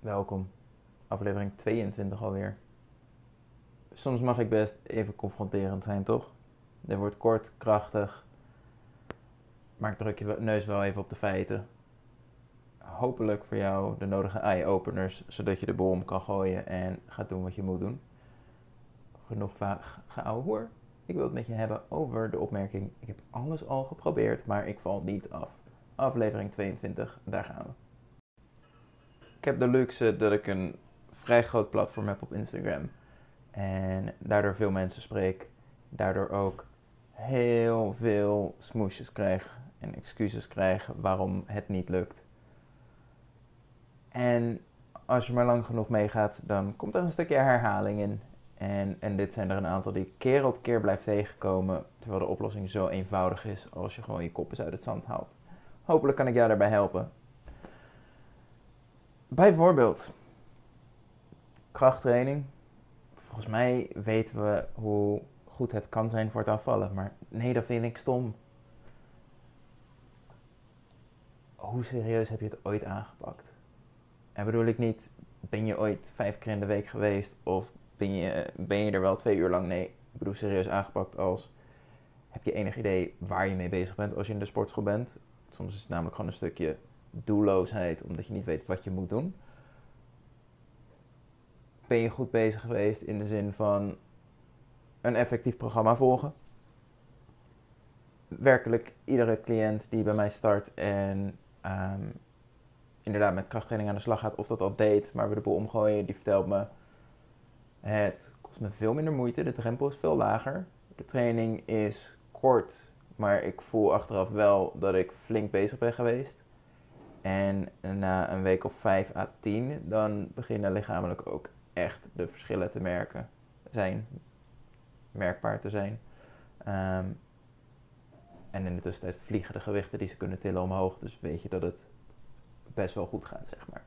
Welkom, aflevering 22 alweer. Soms mag ik best even confronterend zijn, toch? Dit wordt kort, krachtig, maar druk je neus wel even op de feiten. Hopelijk voor jou de nodige eye-openers, zodat je de bom kan gooien en gaat doen wat je moet doen. Genoeg vaag geouwe hoer. Ik wil het met je hebben over de opmerking: ik heb alles al geprobeerd, maar ik val niet af. Aflevering 22, daar gaan we. Ik heb de luxe dat ik een vrij groot platform heb op Instagram. En daardoor veel mensen spreek. Daardoor ook heel veel smoesjes krijg en excuses krijg waarom het niet lukt. En als je maar lang genoeg meegaat, dan komt er een stukje herhaling in. En, en dit zijn er een aantal die keer op keer blijft tegenkomen, terwijl de oplossing zo eenvoudig is als je gewoon je kop eens uit het zand haalt. Hopelijk kan ik jou daarbij helpen. Bijvoorbeeld, krachttraining. Volgens mij weten we hoe goed het kan zijn voor het afvallen, maar nee, dat vind ik stom. Hoe serieus heb je het ooit aangepakt? En bedoel ik niet, ben je ooit vijf keer in de week geweest of ben je, ben je er wel twee uur lang? Nee, ik bedoel serieus aangepakt als, heb je enig idee waar je mee bezig bent als je in de sportschool bent? Soms is het namelijk gewoon een stukje doelloosheid, omdat je niet weet wat je moet doen. Ben je goed bezig geweest in de zin van een effectief programma volgen? Werkelijk iedere cliënt die bij mij start en ehm, inderdaad met krachttraining aan de slag gaat, of dat al deed, maar we de boel omgooien, die vertelt me: het kost me veel minder moeite, de drempel is veel lager, de training is kort, maar ik voel achteraf wel dat ik flink bezig ben geweest. En na een week of 5 à 10, dan beginnen lichamelijk ook echt de verschillen te merken zijn, merkbaar te zijn. Ehm, en in de tussentijd vliegen de gewichten die ze kunnen tillen omhoog, dus weet je dat het best wel goed gaat, zeg maar.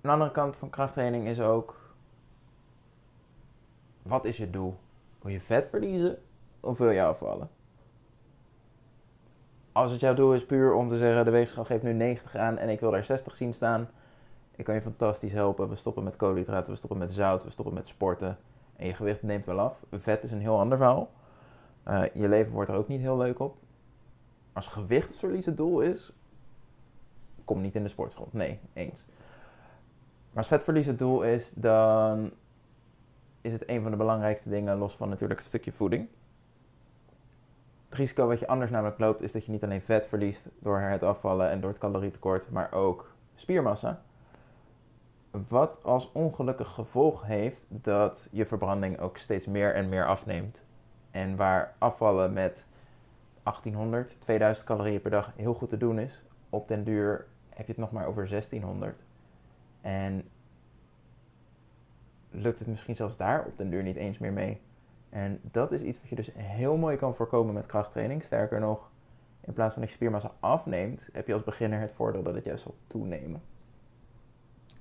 Een andere kant van krachttraining is ook, wat is je doel? Wil je vet verliezen of wil je afvallen? Als het jouw doel is puur om te zeggen, de weegschaal geeft nu 90 aan en ik wil daar 60 zien staan, ik kan je fantastisch helpen. We stoppen met koolhydraten, we stoppen met zout, we stoppen met sporten en je gewicht neemt wel af. Vet is een heel ander verhaal. Uh, je leven wordt er ook niet heel leuk op. Als gewichtsverlies het doel is, kom niet in de sportschool. Nee, eens. Maar als vetverlies het doel is, dan is het een van de belangrijkste dingen, los van natuurlijk het stukje voeding. Het risico wat je anders namelijk loopt, is dat je niet alleen vet verliest door het afvallen en door het calorietekort, maar ook spiermassa. Wat als ongelukkig gevolg heeft dat je verbranding ook steeds meer en meer afneemt. En waar afvallen met 1800, 2000 calorieën per dag heel goed te doen is, op den duur heb je het nog maar over 1600. En lukt het misschien zelfs daar op den duur niet eens meer mee. En dat is iets wat je dus heel mooi kan voorkomen met krachttraining. Sterker nog, in plaats van dat je spiermassa afneemt, heb je als beginner het voordeel dat het juist zal toenemen.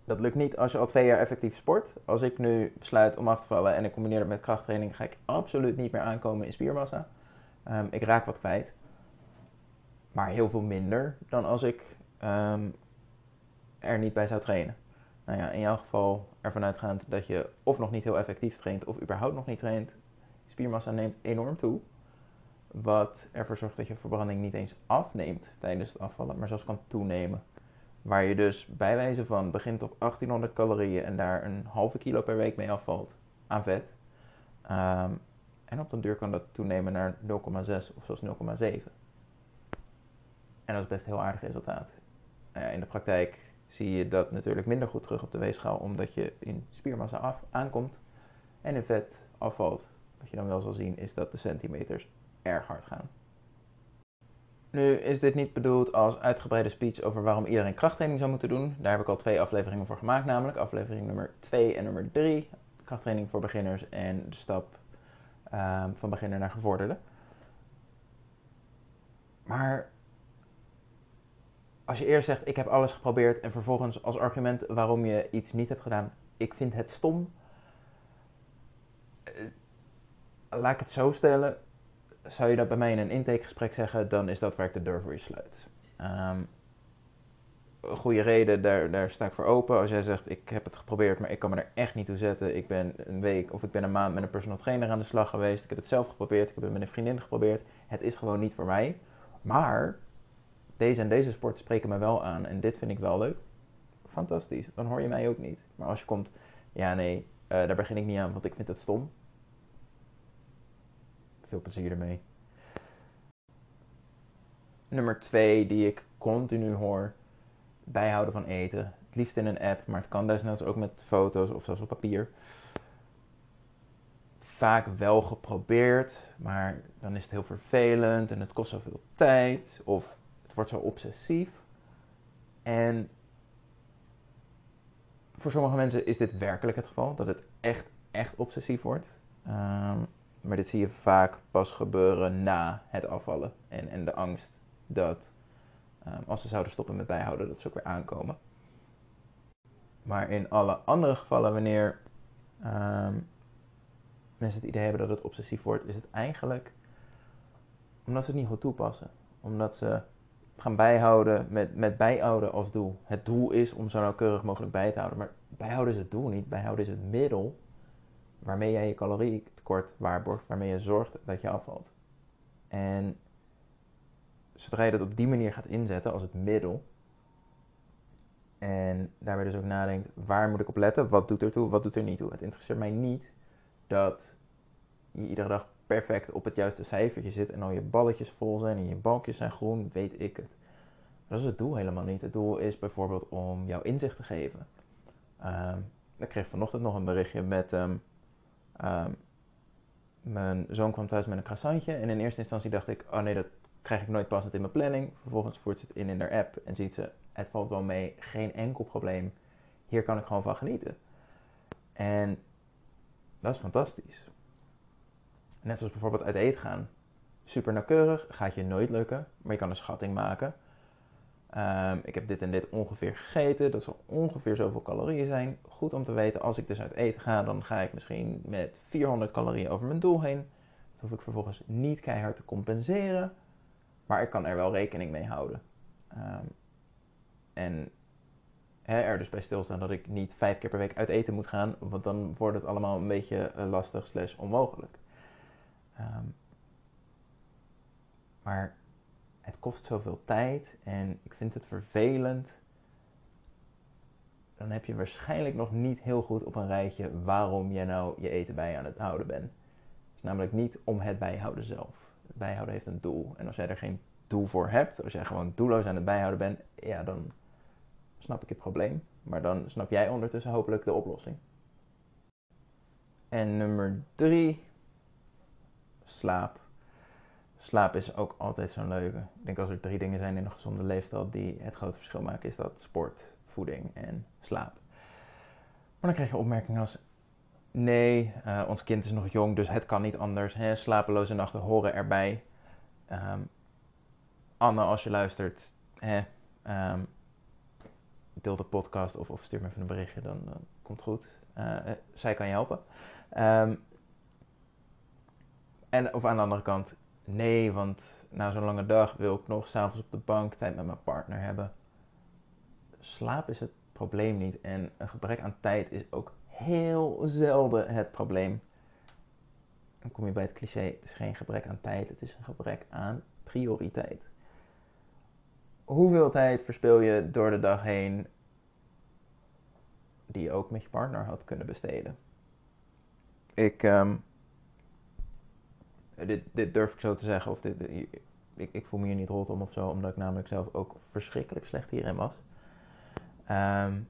Dat lukt niet als je al twee jaar effectief sport. Als ik nu besluit om af te vallen en ik combineer het met krachttraining, ga ik absoluut niet meer aankomen in spiermassa. Um, ik raak wat kwijt. Maar heel veel minder dan als ik um, er niet bij zou trainen. Nou ja, in jouw geval ervan uitgaand dat je of nog niet heel effectief traint of überhaupt nog niet traint. Spiermassa neemt enorm toe. Wat ervoor zorgt dat je verbranding niet eens afneemt tijdens het afvallen, maar zelfs kan toenemen. Waar je dus bij wijze van begint op 1800 calorieën en daar een halve kilo per week mee afvalt aan vet. Um, en op den duur kan dat toenemen naar 0,6 of zelfs 0,7. En dat is best een heel aardig resultaat. Nou in de praktijk zie je dat natuurlijk minder goed terug op de weegschaal, omdat je in spiermassa af, aankomt en in vet afvalt. Wat je dan wel zal zien is dat de centimeters erg hard gaan. Nu is dit niet bedoeld als uitgebreide speech over waarom iedereen krachttraining zou moeten doen. Daar heb ik al twee afleveringen voor gemaakt, namelijk aflevering nummer 2 en nummer 3. Krachttraining voor beginners en de stap um, van beginner naar gevorderde. Maar als je eerst zegt, ik heb alles geprobeerd en vervolgens als argument waarom je iets niet hebt gedaan, ik vind het stom. Laat ik het zo stellen, zou je dat bij mij in een intakegesprek zeggen, dan is dat waar ik de deur voor je sluit. Um, goede reden, daar, daar sta ik voor open. Als jij zegt, ik heb het geprobeerd, maar ik kan me er echt niet toe zetten. Ik ben een week of ik ben een maand met een personal trainer aan de slag geweest. Ik heb het zelf geprobeerd, ik heb het met een vriendin geprobeerd. Het is gewoon niet voor mij. Maar deze en deze sport spreken me wel aan en dit vind ik wel leuk. Fantastisch, dan hoor je mij ook niet. Maar als je komt, ja nee, eh, daar begin ik niet aan, want ik vind het stom. Veel plezier ermee. Nummer twee die ik continu hoor, bijhouden van eten. Het liefst in een app, maar het kan desnoods ook met foto's of zelfs op papier. Vaak wel geprobeerd, maar dan is het heel vervelend en het kost zoveel tijd of het wordt zo obsessief. En voor sommige mensen is dit werkelijk het geval, dat het echt, echt obsessief wordt. Ehm, maar dit zie je vaak pas gebeuren na het afvallen en, en de angst dat Ehm, als ze zouden stoppen met bijhouden, dat ze ook weer aankomen. Maar in alle andere gevallen, wanneer ehm, mensen het idee hebben dat het obsessief wordt, is het eigenlijk omdat ze het niet goed toepassen. Omdat ze gaan bijhouden met, met bijhouden als doel. Het doel is om zo nauwkeurig mogelijk bij te houden. Maar bijhouden is het doel niet. Bijhouden is het middel waarmee jij je calorietekort waarborgt, waarmee je zorgt dat je afvalt. En zodra je dat op die manier gaat inzetten als het middel, en daarbij dus ook nadenkt, waar moet ik op letten? Wat doet er toe? Wat doet er niet toe? Het interesseert mij niet dat je iedere dag perfect op het juiste cijfertje zit en al je balletjes vol zijn en je balkjes zijn groen, weet ik het. Dat is het doel helemaal niet. Het doel is bijvoorbeeld om jouw inzicht te geven. Um, ik kreeg vanochtend nog een berichtje met... Um, mijn zoon kwam thuis met een croissantje en in eerste instantie dacht ik, oh nee, dat krijg ik nooit passend in mijn planning. Vervolgens voert ze het in in haar app en ziet ze, het valt wel mee, geen enkel probleem. Hier kan ik gewoon van genieten. En dat is fantastisch. Net zoals bijvoorbeeld uit eten gaan. Super nauwkeurig, gaat je nooit lukken, maar je kan een schatting maken. Ehm, ik heb dit en dit ongeveer gegeten, dat zal ongeveer zoveel calorieën zijn. Goed om te weten, als ik dus uit eten ga, dan ga ik misschien met 400 calorieën over mijn doel heen. Dat hoef ik vervolgens niet keihard te compenseren. Maar ik kan er wel rekening mee houden. Um, en hè, er dus bij stilstaan dat ik niet vijf keer per week uit eten moet gaan, want dan wordt het allemaal een beetje eh, lastig slash onmogelijk. Um, maar het kost zoveel tijd en ik vind het vervelend. Dan heb je waarschijnlijk nog niet heel goed op een rijtje waarom je nou je eten bij aan het houden bent. Het is namelijk niet om het bijhouden zelf bijhouden heeft een doel. En als jij er geen doel voor hebt, als jij gewoon doelloos aan het bijhouden bent, ja, dan snap ik het probleem. Maar dan snap jij ondertussen hopelijk de oplossing. En nummer drie, slaap. Slaap is ook altijd zo'n leuke. Ik denk als er drie dingen zijn in een gezonde leefstijl die het grote verschil maken, is dat sport, voeding en slaap. Maar dan krijg je opmerkingen als Nee, uh, ons kind is nog jong, dus het kan niet anders. Hè? Slapeloze nachten horen erbij. Um, Anne, als je luistert, hè, um, deel de podcast of, of, stuur me even een berichtje, dan, komt het goed. Uh, zij kan je helpen. Um, en, of aan de andere kant, nee, want na zo'n lange dag wil ik nog s'avonds op de bank tijd met mijn partner hebben. Slaap is het probleem niet en een gebrek aan tijd is ook heel zelden het probleem. Dan kom je bij het cliché: het is geen gebrek aan tijd, het is een gebrek aan prioriteit. Hoeveel tijd verspil je door de dag heen die je ook met je partner had kunnen besteden? Ik, um, dit, dit, durf ik zo te zeggen, of dit, ik, ik, voel me hier niet rot om of zo, omdat ik namelijk zelf ook verschrikkelijk slecht hierin was. Um,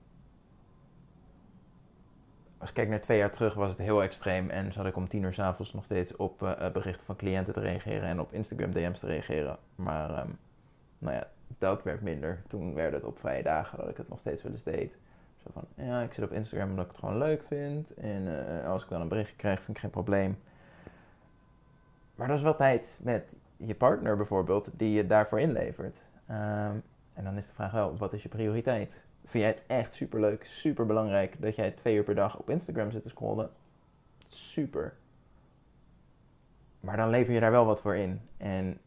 als ik kijk naar twee jaar terug was het heel extreem en zat ik om tien uur s'avonds nog steeds op uh, berichten van cliënten te reageren en op Instagram DM's te reageren. Maar um, nou ja, dat werd minder. Toen werd het op vrije dagen dat ik het nog steeds wel deed. Zo van, ja, ik zit op Instagram omdat ik het gewoon leuk vind. En als ik dan een berichtje krijg, vind ik geen probleem. Maar dat is wel tijd met je partner bijvoorbeeld, die je daarvoor inlevert. Um, en dan is de vraag wel, wat is je prioriteit? Vind jij het echt super leuk, super belangrijk dat jij twee uur per dag op Instagram zit te scrollen? Super. Maar dan lever je daar wel wat voor in. En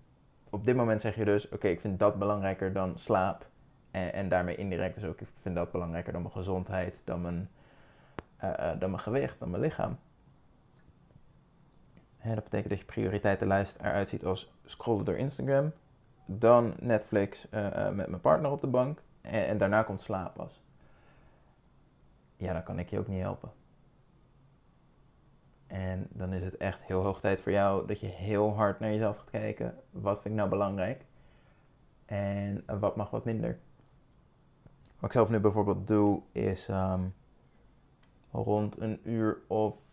op dit moment zeg je dus: Oké, ik vind dat belangrijker dan slaap En, en daarmee indirect dus ook, ik vind dat belangrijker dan mijn gezondheid, dan mijn, uh, dan mijn gewicht, dan mijn lichaam. Dat betekent dat je prioriteitenlijst eruit ziet als scrollen door Instagram, dan Netflix uh, met mijn partner op de bank en, en daarna komt slaap pas. Ja, dan kan ik je ook niet helpen. En dan is het echt heel hoog tijd voor jou dat je heel hard naar jezelf gaat kijken. Wat vind ik nou belangrijk? En wat mag wat minder? Wat ik zelf nu bijvoorbeeld doe, is um, rond een uur of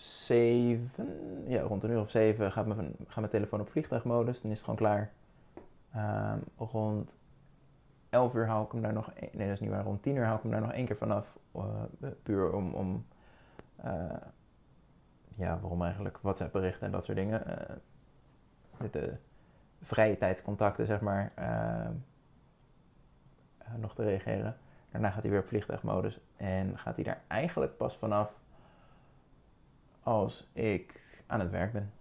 zeven. Ja, rond een uur of zeven gaat mijn, gaat mijn telefoon op vliegtuigmodus. Dan is het gewoon klaar. Um, rond 11 uur haal ik hem daar nog. Nee, dat is niet waar. Rond 10 uur haal ik hem daar nog één keer vanaf. Uh, puur om. om uh, ja, waarom eigenlijk? WhatsApp berichten en dat soort dingen. Uh, de vrije tijdscontacten, zeg maar. Ehm, nog te reageren. Daarna gaat hij weer op vliegtuigmodus. En gaat hij daar eigenlijk pas vanaf als ik aan het werk ben.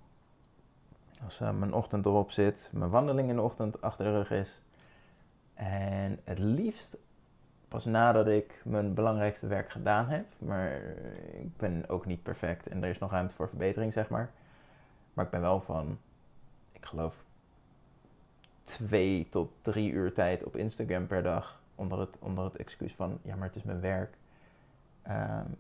Als uh, mijn ochtend erop zit, mijn wandeling in de ochtend achter de rug is. En het liefst pas nadat ik mijn belangrijkste werk gedaan heb. Maar ik ben ook niet perfect en er is nog ruimte voor verbetering, zeg maar. Maar ik ben wel van, ik geloof, twee tot drie uur tijd op Instagram per dag. Onder het, onder het excuus van, ja, maar het is mijn werk. Um,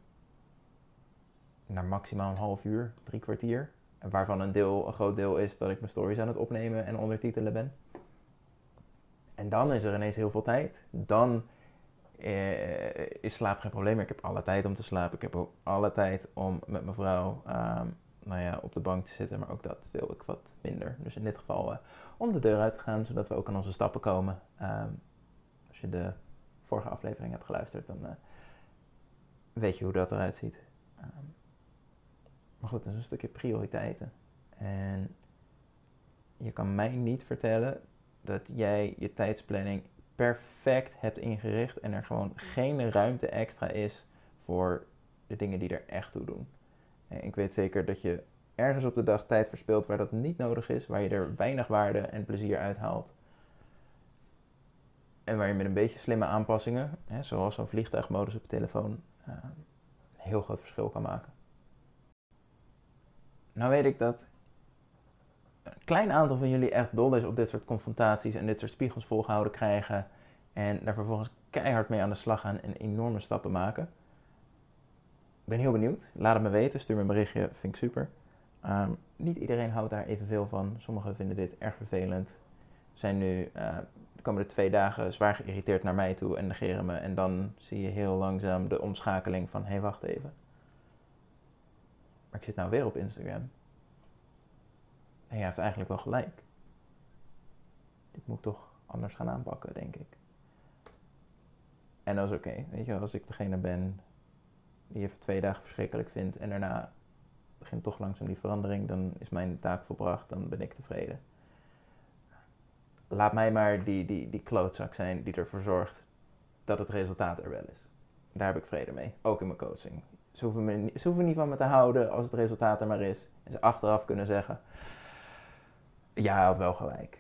naar maximaal een half uur, drie kwartier. Waarvan een, deel, een groot deel is dat ik mijn stories aan het opnemen en ondertitelen ben. En dan is er ineens heel veel tijd. Dan eh, is slaap geen probleem. Ik heb alle tijd om te slapen. Ik heb ook alle tijd om met mijn vrouw um, nou ja, op de bank te zitten. Maar ook dat wil ik wat minder. Dus in dit geval uh, om de deur uit te gaan, zodat we ook aan onze stappen komen. Um, als je de vorige aflevering hebt geluisterd, dan uh, weet je hoe dat eruit ziet. Maar goed, dat is een stukje prioriteiten. En je kan mij niet vertellen dat jij je tijdsplanning perfect hebt ingericht en er gewoon geen ruimte extra is voor de dingen die er echt toe doen. En ik weet zeker dat je ergens op de dag tijd verspilt waar dat niet nodig is, waar je er weinig waarde en plezier uit haalt. En waar je met een beetje slimme aanpassingen, hè, zoals zo'n vliegtuigmodus op je telefoon, uh, een heel groot verschil kan maken. Nou weet ik dat een klein aantal van jullie echt dol is op dit soort confrontaties en dit soort spiegels volgehouden krijgen. En daar vervolgens keihard mee aan de slag gaan en enorme stappen maken. Ik ben heel benieuwd. Laat het me weten. Stuur me een berichtje. Vind ik super. Um, niet iedereen houdt daar evenveel van. Sommigen vinden dit erg vervelend. Zijn nu uh, de twee dagen zwaar geïrriteerd naar mij toe en negeren me. En dan zie je heel langzaam de omschakeling van: hé, hey, wacht even. Maar ik zit nou weer op Instagram. En je hebt eigenlijk wel gelijk. Dit moet ik toch anders gaan aanpakken, denk ik. En dat is oké. Weet je, als ik degene ben die voor twee dagen verschrikkelijk vindt en daarna begint toch langzaam die verandering, dan is mijn taak volbracht, dan ben ik tevreden. Laat mij maar die, die, die klootzak zijn die ervoor zorgt dat het resultaat er wel is. Daar heb ik vrede mee, ook in mijn coaching. Ze hoeven, me, hoeven niet van me te houden als het resultaat er maar is. En ze achteraf kunnen zeggen, ja, hij had wel gelijk.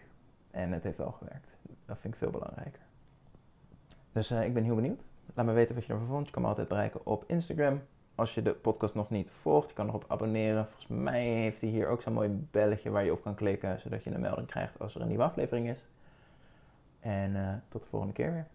En het heeft wel gewerkt. Dat vind ik veel belangrijker. Dus uh, ik ben heel benieuwd. Laat me weten wat je ervan vond. Je kan me altijd bereiken op Instagram. Als je de podcast nog niet volgt, je kan erop abonneren. Volgens mij heeft hij hier ook zo'n mooi belletje waar je op kan klikken, zodat je een melding krijgt als er een nieuwe aflevering is. En uh, tot de volgende keer weer.